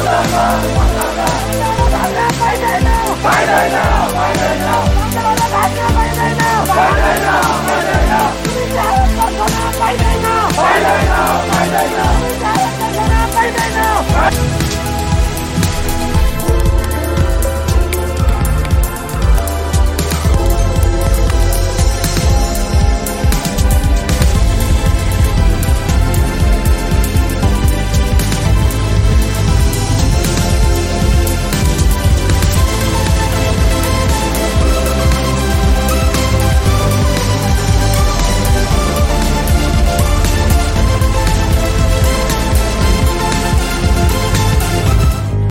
Fight